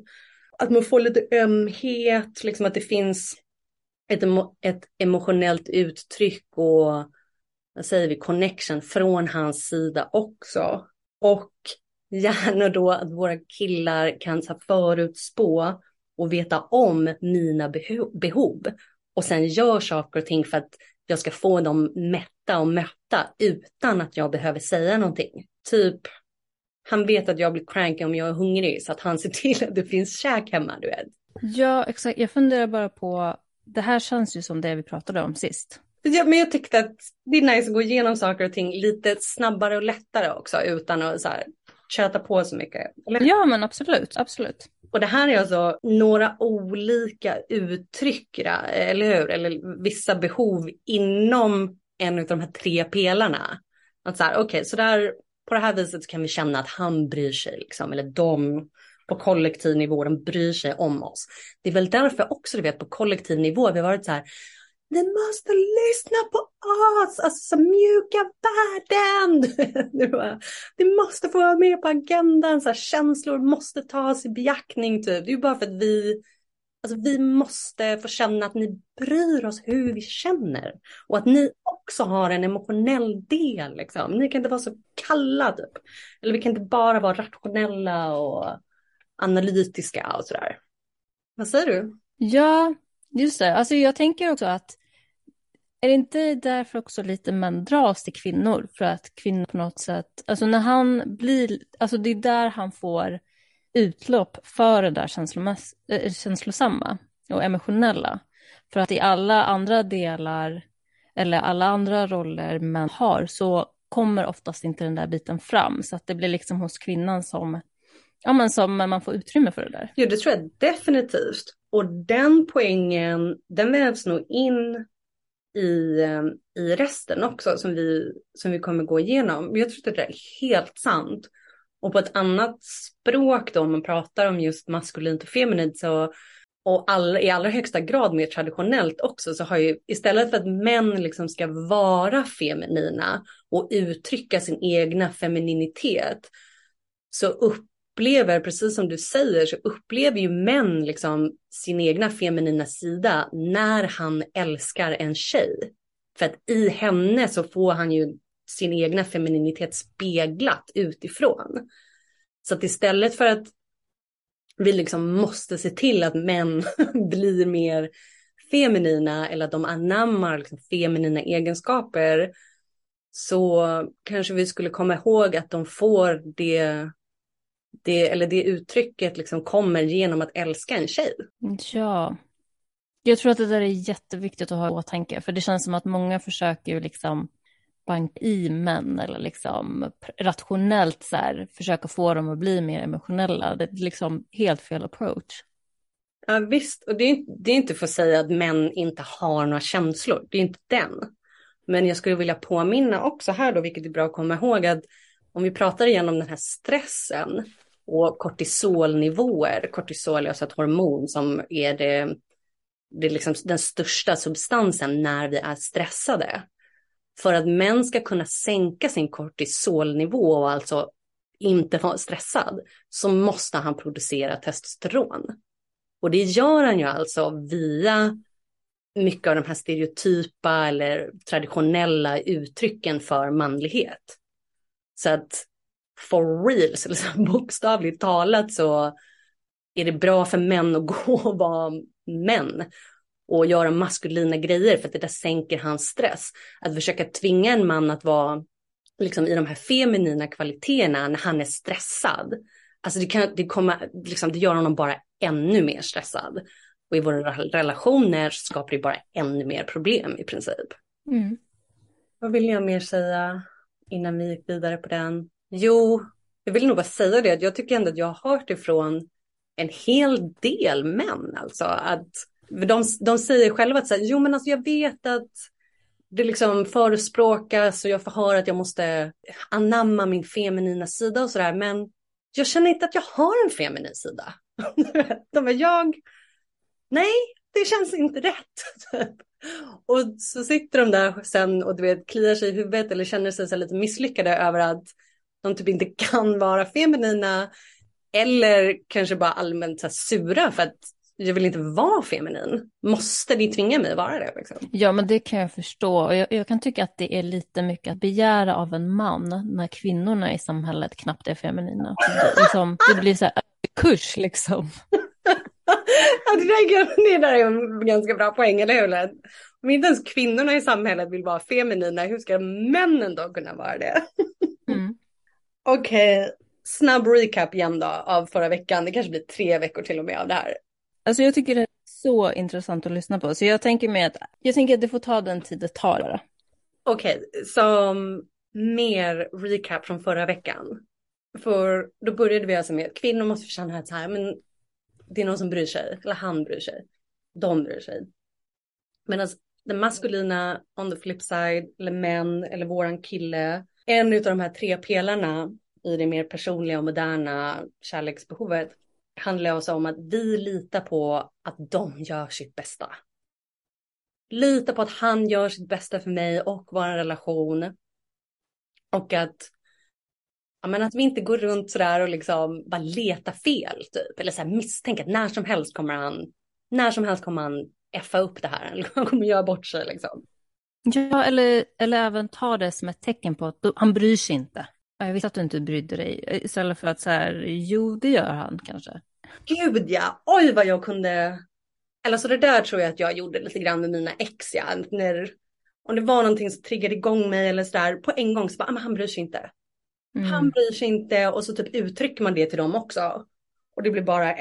Att man får lite ömhet, liksom att det finns ett, ett emotionellt uttryck och vad säger vi, connection från hans sida också. Och gärna då att våra killar kan så förutspå och veta om mina behov och sen gör saker och ting för att jag ska få dem mätta och mötta utan att jag behöver säga någonting. Typ, han vet att jag blir cranky om jag är hungrig så att han ser till att det finns käk hemma, du vet. Ja, exakt. Jag funderar bara på, det här känns ju som det vi pratade om sist. Ja, men jag tyckte att det är nice att gå igenom saker och ting lite snabbare och lättare också utan att så här, köta på så mycket. Eller? Ja, men absolut, absolut. Och det här är alltså några olika uttryck, eller hur? Eller vissa behov inom en av de här tre pelarna. Att så här, okej, okay, så där, på det här viset kan vi känna att han bryr sig, liksom, eller de på kollektiv nivå, de bryr sig om oss. Det är väl därför också, du vet, på kollektiv nivå, vi har varit så här, ni måste lyssna på oss, alltså mjuka värden. Det måste få vara med på agendan, så här, känslor måste tas i beaktning typ. Det är ju bara för att vi, alltså vi måste få känna att ni bryr oss hur vi känner. Och att ni också har en emotionell del liksom. Ni kan inte vara så kalla typ. Eller vi kan inte bara vara rationella och analytiska och sådär. Vad säger du? Ja, Just det, alltså jag tänker också att är det inte därför också lite män dras till kvinnor? För att kvinnor på något sätt, alltså när han blir, alltså det är där han får utlopp för det där känslomäss, äh, känslosamma och emotionella. För att i alla andra delar, eller alla andra roller män har, så kommer oftast inte den där biten fram. Så att det blir liksom hos kvinnan som, ja men som man får utrymme för det där. Jo, det tror jag definitivt. Och den poängen, den vävs nog in i, ehm, i resten också som vi, som vi kommer gå igenom. Jag tror att det är helt sant. Och på ett annat språk då, om man pratar om just maskulint och feminint så och all, i allra högsta grad mer traditionellt också så har ju istället för att män liksom ska vara feminina och uttrycka sin egna femininitet så upp upplever, precis som du säger, så upplever ju män liksom sin egna feminina sida när han älskar en tjej. För att i henne så får han ju sin egna femininitet speglat utifrån. Så att istället för att vi liksom måste se till att män blir mer feminina eller att de anammar liksom feminina egenskaper så kanske vi skulle komma ihåg att de får det det, eller det uttrycket liksom kommer genom att älska en tjej. Ja, jag tror att det där är jätteviktigt att ha i åtanke, för det känns som att många försöker ju liksom banka i män eller liksom rationellt så här, försöka få dem att bli mer emotionella. Det är liksom helt fel approach. Ja, visst, och det är, det är inte för att säga att män inte har några känslor, det är inte den. Men jag skulle vilja påminna också här då, vilket är bra att komma ihåg, att om vi pratar igenom den här stressen och kortisolnivåer, kortisol är alltså ett hormon som är det, det är liksom den största substansen när vi är stressade. För att män ska kunna sänka sin kortisolnivå och alltså inte vara stressad så måste han producera testosteron. Och det gör han ju alltså via mycket av de här stereotypa eller traditionella uttrycken för manlighet. Så att for reals, eller bokstavligt talat så är det bra för män att gå och vara män och göra maskulina grejer för att det där sänker hans stress. Att försöka tvinga en man att vara liksom, i de här feminina kvaliteterna när han är stressad. Alltså det, kan, det, kommer, liksom, det gör honom bara ännu mer stressad. Och i våra relationer skapar det bara ännu mer problem i princip. Mm. Vad vill jag mer säga innan vi gick vidare på den? Jo, jag vill nog bara säga det. Jag tycker ändå att jag har hört ifrån en hel del män alltså. Att de, de säger själva att så här, jo men alltså jag vet att det liksom förespråkas och jag får höra att jag måste anamma min feminina sida och sådär. Men jag känner inte att jag har en feminin sida. de är jag, nej, det känns inte rätt. och så sitter de där sen och du vet, kliar sig i huvudet eller känner sig så lite misslyckade över att de typ inte kan vara feminina. Eller kanske bara allmänt så sura för att jag vill inte vara feminin. Måste ni tvinga mig att vara det? Liksom? Ja, men det kan jag förstå. Jag, jag, kan tycka att det är lite mycket att begära av en man när kvinnorna i samhället knappt är feminina. Det, liksom, det blir så här kurs liksom. det där är en ganska bra poäng, eller hur? Om inte ens kvinnorna i samhället vill vara feminina, hur ska männen då kunna vara det? Okej, okay. snabb recap igen då av förra veckan. Det kanske blir tre veckor till och med av det här. Alltså jag tycker det är så intressant att lyssna på. Så jag tänker mig att, jag tänker att det får ta den tid det tar bara. Okej, okay, som mer recap från förra veckan. För då började vi alltså med att kvinnor måste känna att så här, men det är någon som bryr sig, eller han bryr sig. De bryr sig. Medan den maskulina, on the flip side, eller män, eller våran kille, en av de här tre pelarna i det mer personliga och moderna kärleksbehovet handlar också om att vi litar på att de gör sitt bästa. Lita på att han gör sitt bästa för mig och vår relation. Och att, ja, men att vi inte går runt sådär och liksom bara letar fel typ. Eller så här misstänker att när som helst kommer han, när som helst kommer han effa upp det här. Han kommer göra bort sig liksom. Ja, eller, eller även ta det som ett tecken på att han bryr sig inte. Jag visste att du inte brydde dig. Istället för att så här, jo det gör han kanske. Gud ja, oj vad jag kunde. Eller så det där tror jag att jag gjorde lite grann med mina ex ja. När, om det var någonting som triggade igång mig eller så där på en gång så bara, ah, men han bryr sig inte. Mm. Han bryr sig inte och så typ uttrycker man det till dem också. Och det blir bara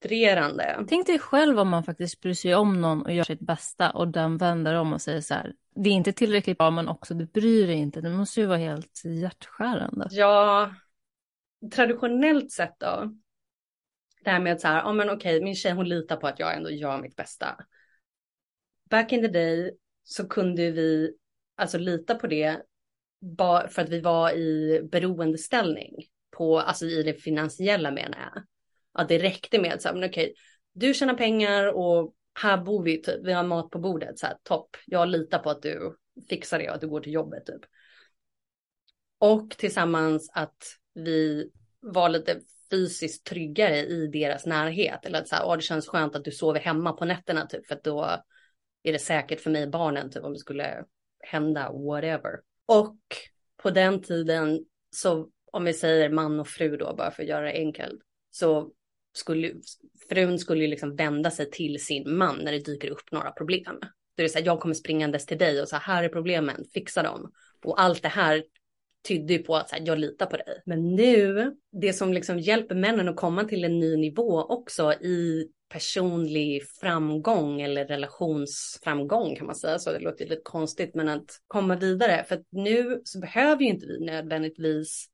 jättefrustrerande. Tänk dig själv om man faktiskt bryr sig om någon och gör sitt bästa och den vänder om och säger så här, det är inte tillräckligt bra men också du bryr dig inte. Det måste ju vara helt hjärtskärande. Ja, traditionellt sett då. Det här med att så här, ja oh, men okej, okay, min tjej hon litar på att jag ändå gör mitt bästa. Back in the day så kunde vi alltså lita på det för att vi var i beroendeställning på, alltså i det finansiella menar jag. Att det räckte med att säga, men okej, du tjänar pengar och här bor vi, typ, vi har mat på bordet, så här, topp, jag litar på att du fixar det och att du går till jobbet typ. Och tillsammans att vi var lite fysiskt tryggare i deras närhet. Eller att så här, oh, det känns skönt att du sover hemma på nätterna typ, för att då är det säkert för mig och barnen typ om det skulle hända, whatever. Och på den tiden, så om vi säger man och fru då, bara för att göra det enkelt, så skulle frun skulle ju liksom vända sig till sin man när det dyker upp några problem. Då är så här, jag kommer springandes till dig och så här, här är problemen, fixa dem. Och allt det här tydde ju på att så här, jag litar på dig. Men nu, det som liksom hjälper männen att komma till en ny nivå också i personlig framgång eller relationsframgång kan man säga så. Det låter lite konstigt, men att komma vidare. För att nu så behöver ju inte vi nödvändigtvis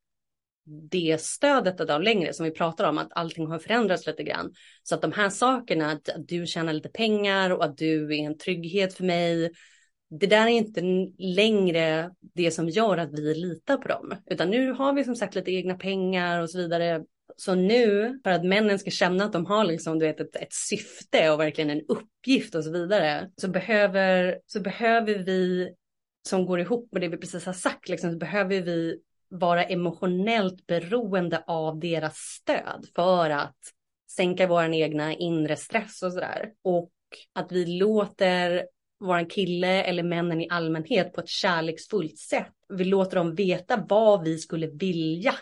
det stödet idag längre som vi pratar om att allting har förändrats lite grann. Så att de här sakerna, att, att du tjänar lite pengar och att du är en trygghet för mig det där är inte längre det som gör att vi litar på dem. Utan nu har vi som sagt lite egna pengar och så vidare. Så nu, för att männen ska känna att de har liksom, du vet, ett, ett syfte och verkligen en uppgift och så vidare, så behöver, så behöver vi, som går ihop med det vi precis har sagt, liksom, så behöver vi vara emotionellt beroende av deras stöd för att sänka vår egna inre stress och sådär. Och att vi låter våran kille eller männen i allmänhet på ett kärleksfullt sätt. Vi låter dem veta vad vi skulle vilja.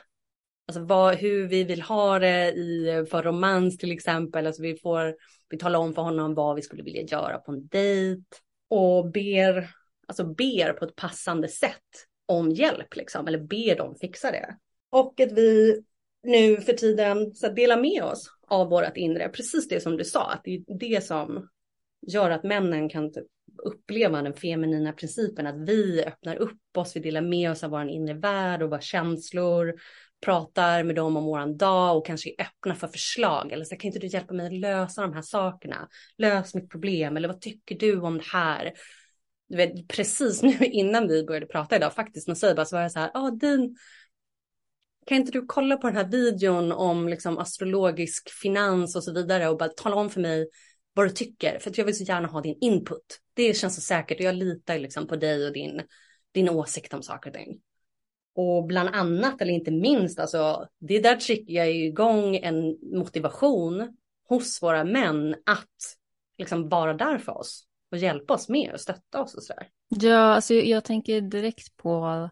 Alltså vad, hur vi vill ha det i, för romans till exempel. Alltså vi får, vi talar om för honom vad vi skulle vilja göra på en dejt. Och ber, alltså ber på ett passande sätt om hjälp liksom. Eller ber dem fixa det. Och att vi nu för tiden så delar med oss av vårt inre. Precis det som du sa, att det är det som gör att männen kan typ uppleva den feminina principen, att vi öppnar upp oss, vi delar med oss av vår inre värld och våra känslor, pratar med dem om våran dag och kanske är öppna för förslag. Eller så kan inte du hjälpa mig att lösa de här sakerna? Lös mitt problem eller vad tycker du om det här? Du vet, precis nu innan vi började prata idag faktiskt med Seiba så var jag så här, ja din, kan inte du kolla på den här videon om liksom astrologisk finans och så vidare och bara tala om för mig vad du tycker, för att jag vill så gärna ha din input. Det känns så säkert och jag litar liksom på dig och din, din åsikt om saker och ting. Och bland annat, eller inte minst, alltså, det där trycker jag igång en motivation hos våra män att liksom vara där för oss och hjälpa oss med och stötta oss och sådär. Ja, alltså jag tänker direkt på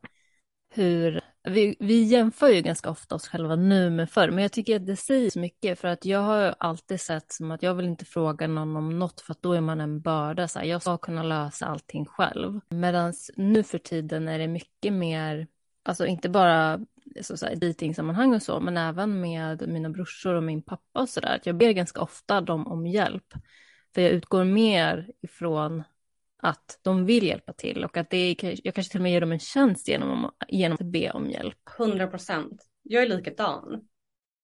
hur vi, vi jämför ju ganska ofta oss själva nu med förr, men jag tycker att det säger så mycket för att jag har alltid sett som att jag vill inte fråga någon om något för att då är man en börda. Så här, jag ska kunna lösa allting själv. Medan nu för tiden är det mycket mer, alltså inte bara så, så här, dejtingsammanhang och så, men även med mina brorsor och min pappa och sådär att Jag ber ganska ofta dem om hjälp. För jag utgår mer ifrån att de vill hjälpa till och att det är, jag kanske till och med ger dem en tjänst genom, genom att be om hjälp. 100 procent. Jag är likadan.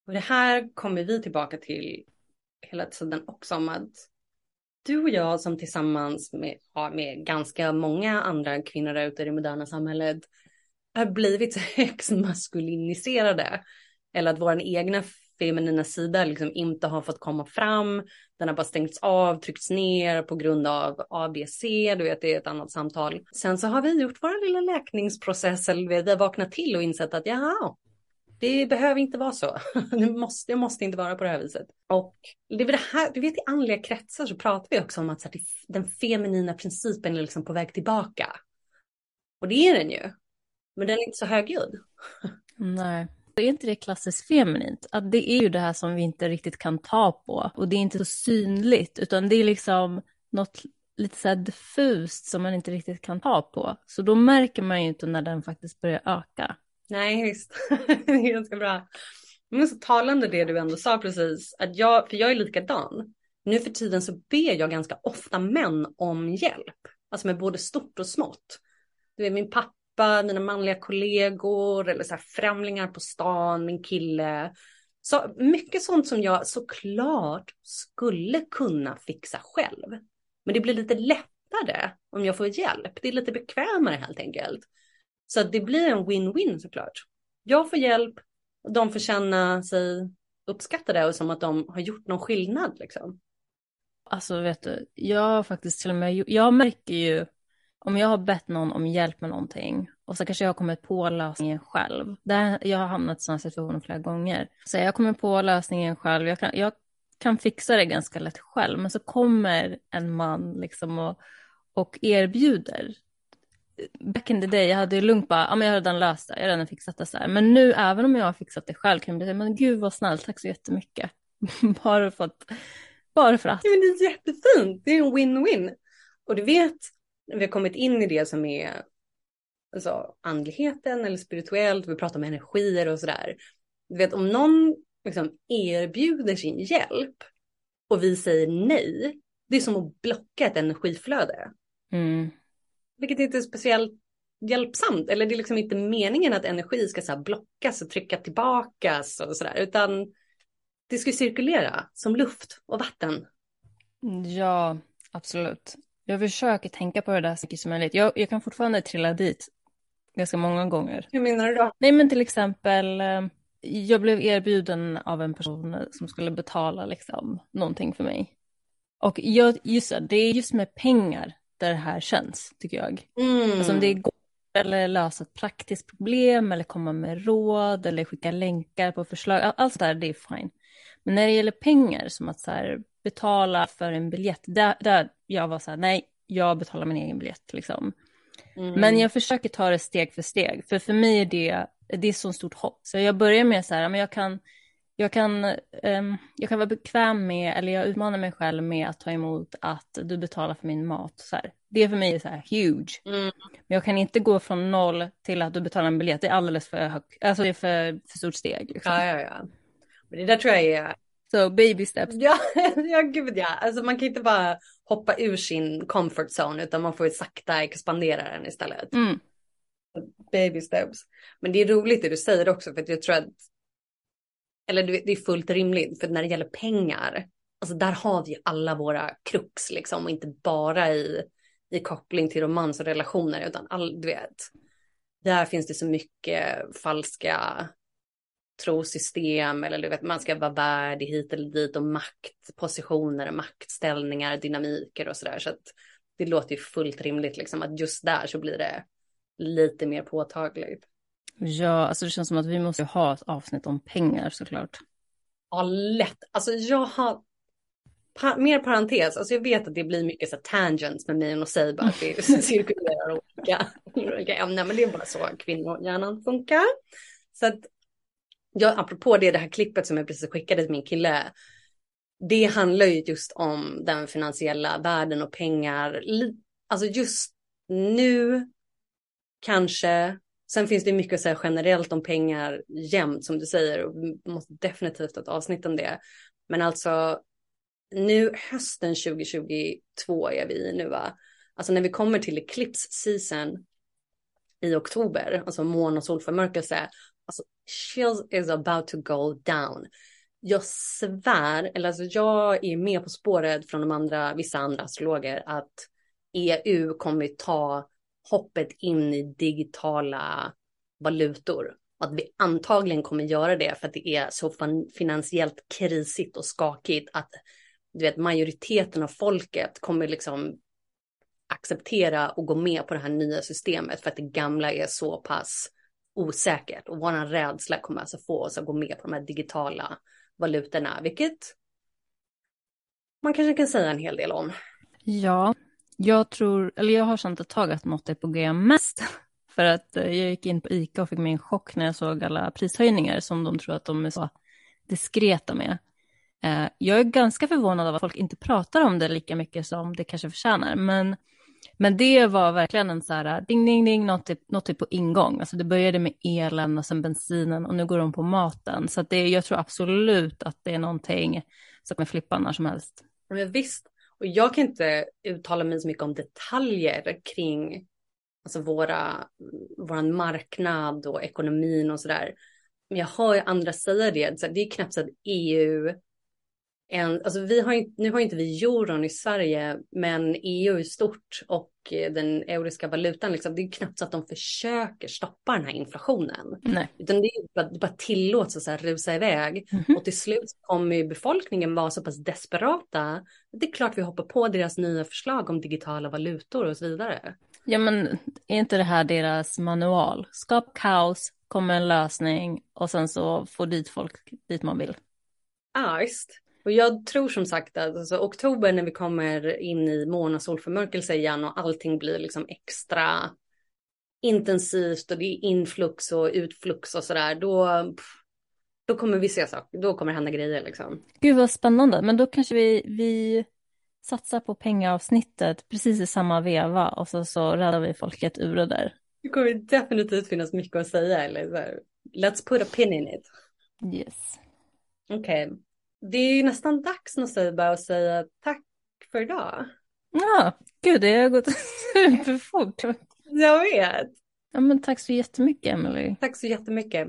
Och det här kommer vi tillbaka till hela tiden också om att du och jag som tillsammans med, ja, med ganska många andra kvinnor där ute i det moderna samhället har blivit så högst maskuliniserade. Eller att vår egna feminina sida liksom inte har fått komma fram. Den har bara stängts av, tryckts ner på grund av ABC, du vet det är ett annat samtal. Sen så har vi gjort vår lilla läkningsprocess, eller vi har vaknat till och insett att jaha, det behöver inte vara så. Det måste, det måste inte vara på det här viset. Och det är det här, du vet i andliga kretsar så pratar vi också om att här, den feminina principen är liksom på väg tillbaka. Och det är den ju. Men den är inte så högljudd. Nej. Är inte det klassiskt feminint? Att det är ju det här som vi inte riktigt kan ta på och det är inte så synligt utan det är liksom något lite så diffust som man inte riktigt kan ta på. Så då märker man ju inte när den faktiskt börjar öka. Nej, visst. det är ganska bra. Men så talande det du ändå sa precis, att jag, för jag är likadan. Nu för tiden så ber jag ganska ofta män om hjälp, alltså med både stort och smått. Du vet, min pappa pappa, mina manliga kollegor eller så här främlingar på stan, min kille. Så mycket sånt som jag såklart skulle kunna fixa själv. Men det blir lite lättare om jag får hjälp. Det är lite bekvämare helt enkelt. Så det blir en win-win såklart. Jag får hjälp, och de får känna sig uppskattade och som att de har gjort någon skillnad liksom. Alltså vet du, jag faktiskt till och med, jag märker ju om jag har bett någon om hjälp med någonting och så kanske jag har kommit på lösningen själv. Där, jag har hamnat i sådana situationer flera gånger. Så jag kommer på lösningen själv, jag kan, jag kan fixa det ganska lätt själv, men så kommer en man liksom och, och erbjuder. Back in the day, jag hade ju lugnt bara, ja men jag har redan löst det, jag har redan fixat det så här. Men nu, även om jag har fixat det själv, kan jag bli men gud vad snällt, tack så jättemycket. bara för att, bara för att. Ja, men det är jättefint, det är en win-win. Och du vet, vi har kommit in i det som är alltså, andligheten eller spirituellt, vi pratar om energier och sådär. Du vet om någon liksom, erbjuder sin hjälp och vi säger nej, det är som att blocka ett energiflöde. Mm. Vilket inte är speciellt hjälpsamt, eller det är liksom inte meningen att energi ska så blockas och trycka tillbakas och sådär, utan det ska cirkulera som luft och vatten. Ja, absolut. Jag försöker tänka på det där så mycket som möjligt. Jag, jag kan fortfarande trilla dit ganska många gånger. Hur menar du då? Nej, men till exempel, eh, jag blev erbjuden av en person som skulle betala liksom någonting för mig. Och jag, just det, det är just med pengar där det här känns, tycker jag. Mm. Alltså om det går eller lösa ett praktiskt problem eller komma med råd eller skicka länkar på förslag. Allt sånt där, det är fine. Men när det gäller pengar, som att så här, betala för en biljett, där, där jag var så här, nej, jag betalar min egen biljett liksom. Mm. Men jag försöker ta det steg för steg, för för mig är det, det är så stort hopp. Så jag börjar med så här, men jag kan, jag kan, um, jag kan vara bekväm med, eller jag utmanar mig själv med att ta emot att du betalar för min mat. Så här. Det för mig är så här huge. Mm. Men jag kan inte gå från noll till att du betalar en biljett. Det är alldeles för högt, alltså det är för, för stort steg. Liksom. Ja, ja, ja. Men det där tror jag är... Så baby steps. Ja, ja gud ja. Alltså man kan inte bara hoppa ur sin comfort zone utan man får ju sakta expandera den istället. Mm. Baby steps. Men det är roligt det du säger också för att jag tror att eller det är fullt rimligt för när det gäller pengar, alltså där har vi alla våra krux liksom och inte bara i, i koppling till romans och relationer utan all, du vet, där finns det så mycket falska trosystem eller du vet, man ska vara värdig hit eller dit och maktpositioner, maktställningar, dynamiker och sådär. Så att det låter ju fullt rimligt liksom att just där så blir det lite mer påtagligt. Ja, alltså det känns som att vi måste ha ett avsnitt om pengar såklart. Ja, lätt. Alltså jag har pa mer parentes, alltså jag vet att det blir mycket så tangents med mig och Seiba, att det cirkulerar olika, olika ämnen, men det är bara så kvinnohjärnan funkar. Så att, ja, apropå det, det här klippet som jag precis skickade till min kille, det handlar ju just om den finansiella världen och pengar. Alltså just nu kanske Sen finns det mycket att säga generellt om pengar jämt som du säger och vi måste definitivt ha ett avsnitt om det. Men alltså nu hösten 2022 är vi i nu va. Alltså när vi kommer till eclipse season i oktober, alltså mån och solförmörkelse, alltså Shields is about to go down. Jag svär, eller alltså jag är med på spåret från de andra, vissa andra astrologer att EU kommer ta hoppet in i digitala valutor. Att vi antagligen kommer göra det för att det är så finansiellt krisigt och skakigt att du vet, majoriteten av folket kommer liksom acceptera och gå med på det här nya systemet för att det gamla är så pass osäkert och våran rädsla kommer alltså få oss att gå med på de här digitala valutorna, vilket man kanske kan säga en hel del om. Ja, jag tror, eller jag har känt ett tag att något är på g mest. För att eh, jag gick in på ICA och fick mig en chock när jag såg alla prishöjningar som de tror att de är så diskreta med. Eh, jag är ganska förvånad av att folk inte pratar om det lika mycket som det kanske förtjänar. Men, men det var verkligen en så här ding, ding, ding, något typ, något typ på ingång. Alltså det började med elen och sen bensinen och nu går de på maten. Så det, jag tror absolut att det är någonting som kommer flippa när som helst. Men visst, och jag kan inte uttala mig så mycket om detaljer kring alltså våra, våran marknad och ekonomin och sådär. Men jag hör ju andra säga det. Så det är knappt så att EU en, alltså vi har inte, nu har inte vi euron i Sverige, men EU är stort och den euriska valutan, liksom, det är knappt så att de försöker stoppa den här inflationen. Nej. Utan det är bara, det bara tillåts att så här rusa iväg. Mm -hmm. Och till slut kommer ju befolkningen vara så pass desperata. Det är klart vi hoppar på deras nya förslag om digitala valutor och så vidare. Ja, men är inte det här deras manual? Skap kaos, kommer en lösning och sen så får dit folk dit man vill. Ja, visst. Och jag tror som sagt att alltså, oktober när vi kommer in i mån och solförmörkelse igen och allting blir liksom extra intensivt och det är influx och utflux och sådär, då, då kommer vi se saker, då kommer det hända grejer liksom. Gud vad spännande, men då kanske vi, vi satsar på pengaavsnittet precis i samma veva och så, så räddar vi folket ur det där. Det kommer definitivt finnas mycket att säga, eller så här, let's put a pin in it. Yes. Okej. Okay det är ju nästan dags Noceiba att säga tack för idag. Ja, gud det har gått superfort. Jag vet. Ja men tack så jättemycket Emelie. Tack så jättemycket.